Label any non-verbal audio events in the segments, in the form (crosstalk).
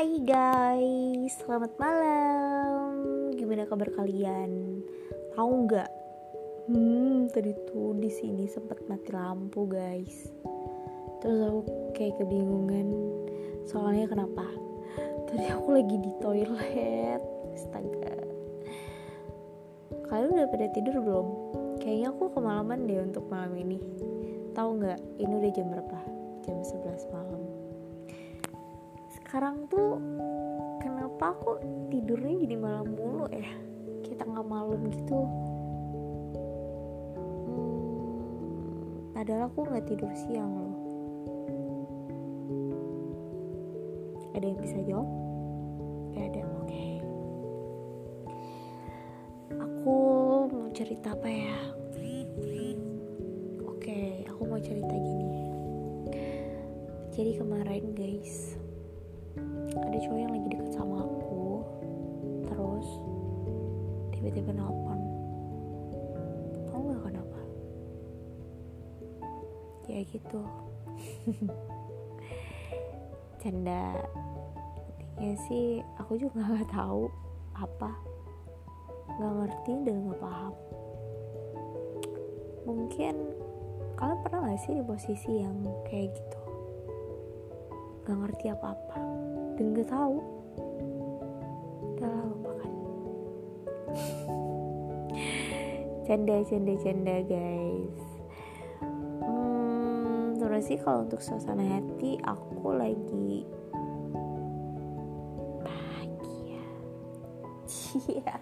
Hai guys, selamat malam. Gimana kabar kalian? Tahu nggak? Hmm, tadi tuh di sini sempet mati lampu guys. Terus aku kayak kebingungan. Soalnya kenapa? Tadi aku lagi di toilet. Astaga. Kalian udah pada tidur belum? Kayaknya aku kemalaman deh untuk malam ini. Tahu nggak? Ini udah jam berapa? Jam 11 malam sekarang tuh kenapa aku tidurnya jadi malam mulu ya? Kita nggak malam gitu. Hmm, padahal aku nggak tidur siang loh. Ada yang bisa jawab? Gak ada oke. Okay. aku mau cerita apa ya? Oke aku mau cerita gini. Jadi kemarin guys ada cowok yang lagi deket sama aku terus tiba-tiba nelpon. Tau gak kenapa? Ya gitu. (laughs) Canda. Intinya sih aku juga gak tahu apa. Gak ngerti dan gak paham. Mungkin kalian pernah gak sih di posisi yang kayak gitu? Gak ngerti apa-apa dan gak tahu udah lupakan (laughs) canda canda canda guys. Hmm, terus sih kalau untuk suasana hati aku lagi bahagia. Iya.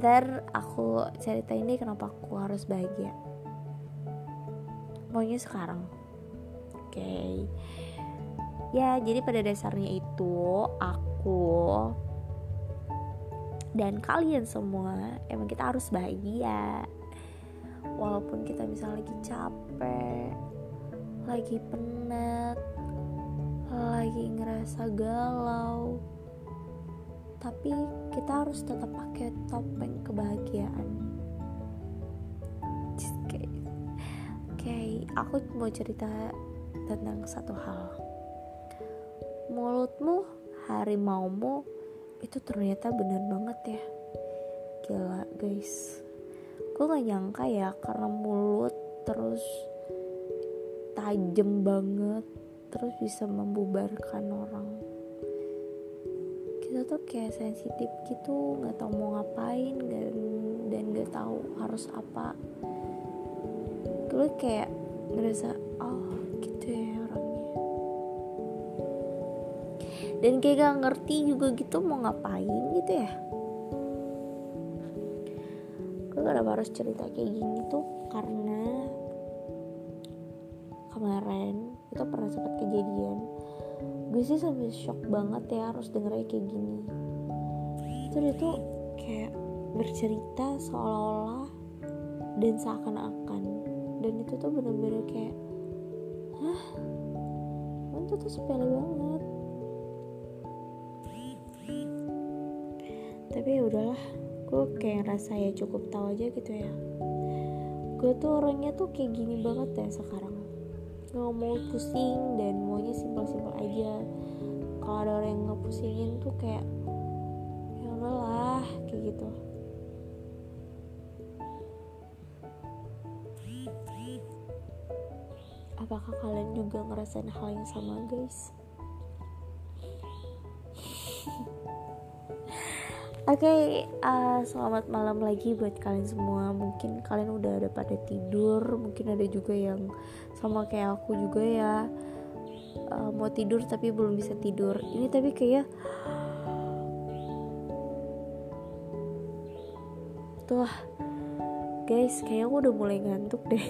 Ntar aku cerita ini kenapa aku harus bahagia. Maunya sekarang. Oke. okay. Ya jadi pada dasarnya itu Aku Dan kalian semua Emang kita harus bahagia Walaupun kita misalnya lagi capek Lagi penat Lagi ngerasa galau tapi kita harus tetap pakai topeng kebahagiaan. Oke, okay, aku mau cerita tentang satu hal. Mulutmu, harimaumu, itu ternyata bener banget ya. Gila guys, gue gak nyangka ya karena mulut terus tajam banget, terus bisa membubarkan orang. Kita tuh kayak sensitif gitu nggak tahu mau ngapain dan dan nggak tahu harus apa. Gue kayak ngerasa oh gitu ya dan kayak gak ngerti juga gitu mau ngapain gitu ya. Gue kenapa harus cerita kayak gini tuh? Karena kemarin itu pernah sempat kejadian. Gue sih sampai shock banget ya harus dengernya kayak gini. Itu dia tuh kayak bercerita seolah-olah dan seakan-akan. Dan itu tuh bener-bener kayak hah? Itu tuh sepele banget tapi ya udahlah gue kayak rasa ya cukup tahu aja gitu ya. Gue tuh orangnya tuh kayak gini banget ya sekarang. Nggak mau pusing dan maunya simpel-simpel aja. Kalau ada orang yang ngepusingin tuh kayak ya udahlah kayak gitu. Apakah kalian juga ngerasain hal yang sama guys Oke, okay, uh, selamat malam lagi buat kalian semua. Mungkin kalian udah ada pada tidur, mungkin ada juga yang sama kayak aku juga ya uh, mau tidur tapi belum bisa tidur. Ini tapi kayak tuh guys, kayak aku udah mulai ngantuk deh.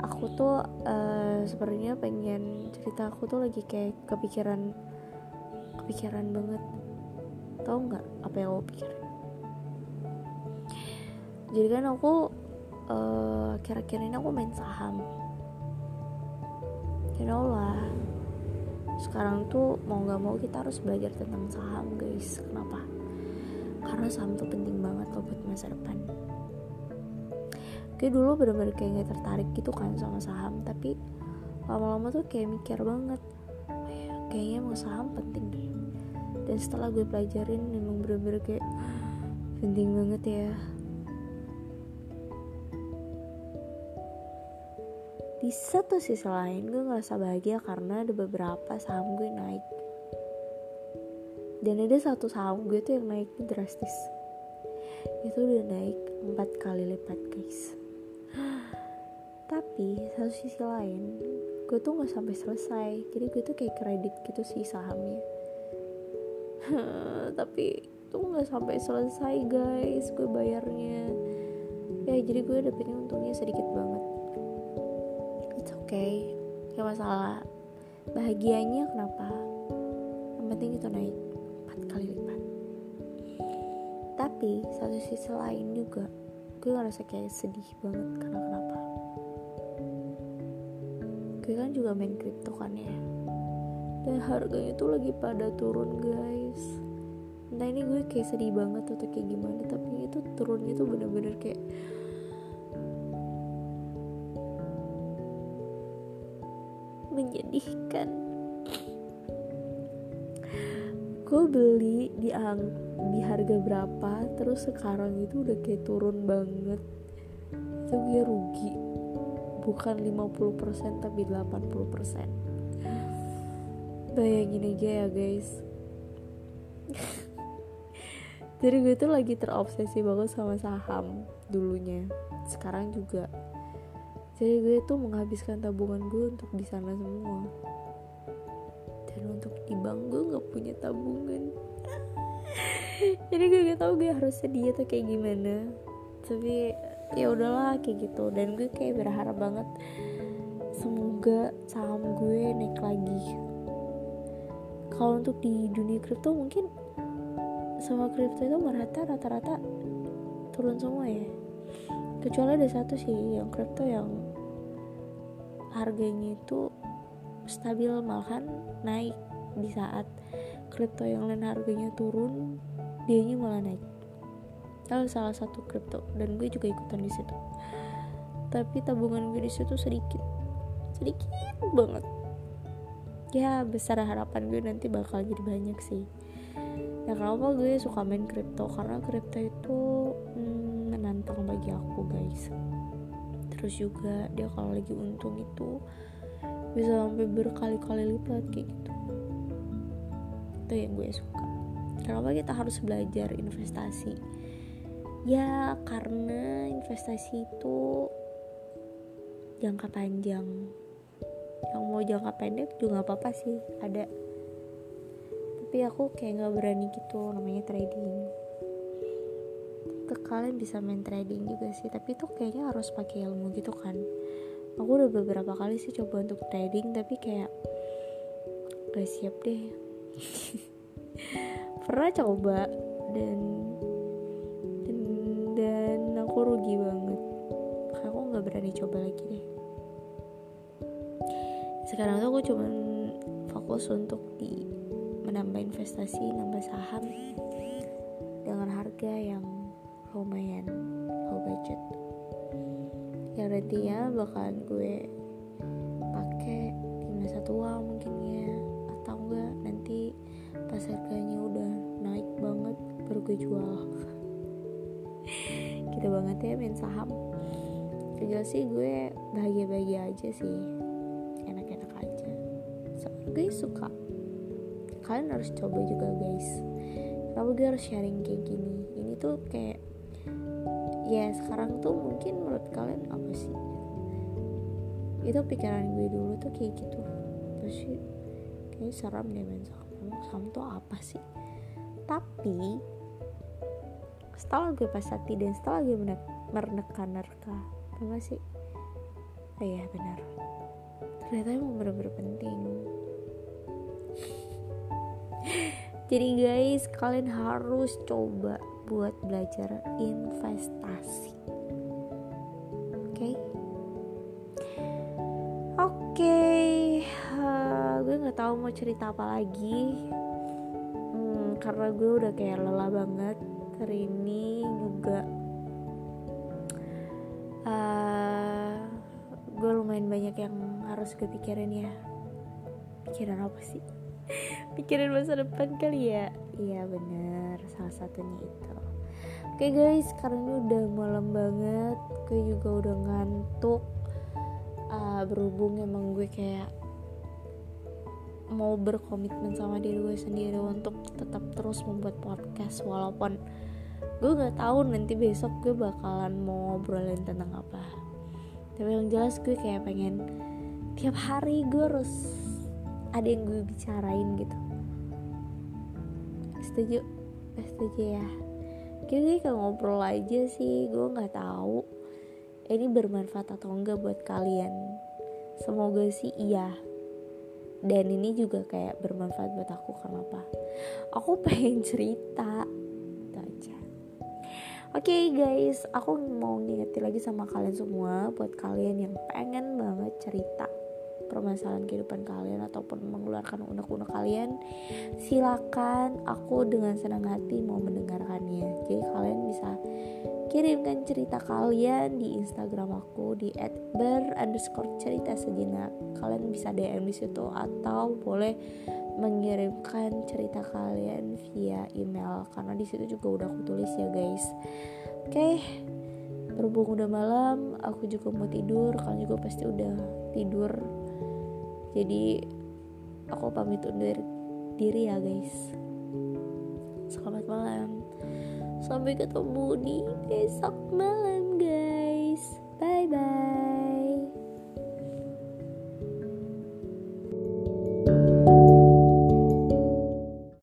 aku tuh uh, sebenarnya pengen cerita aku tuh lagi kayak kepikiran kepikiran banget. Tau nggak apa yang aku pikirin jadi kan aku uh, kira-kira ini aku main saham. You know lah. Sekarang tuh mau nggak mau kita harus belajar tentang saham guys. Kenapa? Karena saham tuh penting banget loh buat masa depan. Gue dulu bener-bener kayak gak tertarik gitu kan sama saham Tapi lama-lama tuh kayak mikir banget kayaknya emang saham penting deh dan setelah gue pelajarin emang bener-bener kayak penting banget ya. Di satu sisi lain gue ngerasa bahagia karena ada beberapa saham gue naik. Dan ada satu saham gue tuh yang naik drastis. Itu udah naik empat kali lipat guys. Tapi satu sisi lain gue tuh nggak sampai selesai. Jadi gue tuh kayak kredit gitu sih sahamnya (laughs) tapi tuh nggak sampai selesai guys gue bayarnya. Ya jadi gue dapetnya untungnya sedikit banget. It's okay. Gak masalah. Bahagianya kenapa? Yang penting itu naik empat kali lipat. Tapi satu sisi lain juga gue ngerasa kayak sedih banget karena kenapa? Gue kan juga main kripto kan ya dan harganya tuh lagi pada turun guys. Entah ini gue kayak sedih banget atau kayak gimana tapi itu turunnya tuh bener-bener kayak menyedihkan. Gue beli di ang di harga berapa terus sekarang itu udah kayak turun banget. Itu gue rugi. Bukan 50% tapi 80% bayangin aja ya guys. (laughs) Jadi gue tuh lagi terobsesi banget sama saham dulunya. Sekarang juga. Jadi gue tuh menghabiskan tabungan gue untuk di sana semua. Dan untuk di bank gue nggak punya tabungan. (laughs) Jadi gue gak tau gue harus sedih atau kayak gimana. Tapi ya udahlah kayak gitu. Dan gue kayak berharap banget semoga saham gue naik lagi kalau untuk di dunia kripto mungkin semua kripto itu merata rata-rata turun semua ya. Kecuali ada satu sih yang kripto yang harganya itu stabil malahan naik. Di saat kripto yang lain harganya turun dianya malah naik. Itu salah satu kripto dan gue juga ikutan di situ. Tapi tabungan gue di situ sedikit sedikit banget ya besar harapan gue nanti bakal jadi banyak sih. Ya kenapa gue suka main kripto? Karena kripto itu hmm, menantang bagi aku guys. Terus juga dia kalau lagi untung itu bisa sampai berkali-kali lipat kayak gitu. Itu yang gue suka. Kenapa kita harus belajar investasi? Ya karena investasi itu jangka panjang yang mau jangka pendek juga gak apa-apa sih ada. Tapi aku kayak nggak berani gitu namanya trading. Ke kalian bisa main trading juga sih tapi itu kayaknya harus pakai ilmu gitu kan. Aku udah beberapa kali sih coba untuk trading tapi kayak gak siap deh. (laughs) Pernah coba dan dan, dan aku rugi banget. Aku nggak berani coba lagi deh sekarang tuh aku cuman fokus untuk di menambah investasi nambah saham dengan harga yang lumayan low budget. Yang nantinya bakalan gue pakai di masa tua mungkin ya atau enggak nanti pas harganya udah naik banget baru gue jual. (laughs) Gitu banget ya main saham. Sejauh sih gue bahagia-bahagia aja sih gue suka. Kalian harus coba juga guys. Kenapa gue harus sharing kayak gini? Ini tuh kayak ya sekarang tuh mungkin menurut kalian apa sih? Itu pikiran gue dulu tuh kayak gitu. Terus kayaknya seram deh main saham saham tuh apa sih? Tapi setelah gue pasati dan setelah gue menerka-nerka apa sih? Oh iya benar. Ternyata emang bener-bener penting jadi guys kalian harus coba buat belajar investasi oke okay? oke okay. uh, gue nggak tahu mau cerita apa lagi hmm, karena gue udah kayak lelah banget hari ini juga uh, gue lumayan banyak yang harus gue pikirin ya pikiran apa sih (laughs) pikirin masa depan kali ya? Iya bener. Salah satunya itu. Oke guys sekarang ini udah malam banget. Gue juga udah ngantuk. Uh, berhubung emang gue kayak mau berkomitmen sama diri gue sendiri untuk tetap terus membuat podcast walaupun gue nggak tahu nanti besok gue bakalan mau ngobrolin tentang apa. Tapi yang jelas gue kayak pengen tiap hari gue harus ada yang gue bicarain gitu. Setuju? Setuju ya? Kayaknya kayak ngobrol aja sih gue nggak tahu. Ini bermanfaat atau enggak buat kalian? Semoga sih iya. Dan ini juga kayak bermanfaat buat aku kenapa? Aku pengen cerita. Itu aja. Oke okay, guys. Aku mau ngingetin lagi sama kalian semua buat kalian yang pengen banget cerita permasalahan kehidupan kalian ataupun mengeluarkan unek-unek kalian silakan aku dengan senang hati mau mendengarkannya. Jadi kalian bisa kirimkan cerita kalian di Instagram aku di @ber underscore cerita sejenak kalian bisa DM di situ atau boleh mengirimkan cerita kalian via email karena di situ juga udah aku tulis ya guys. Oke okay. berhubung udah malam aku juga mau tidur. Kalian juga pasti udah tidur jadi aku pamit undur diri ya guys. Selamat malam. Sampai ketemu di besok malam guys. Bye bye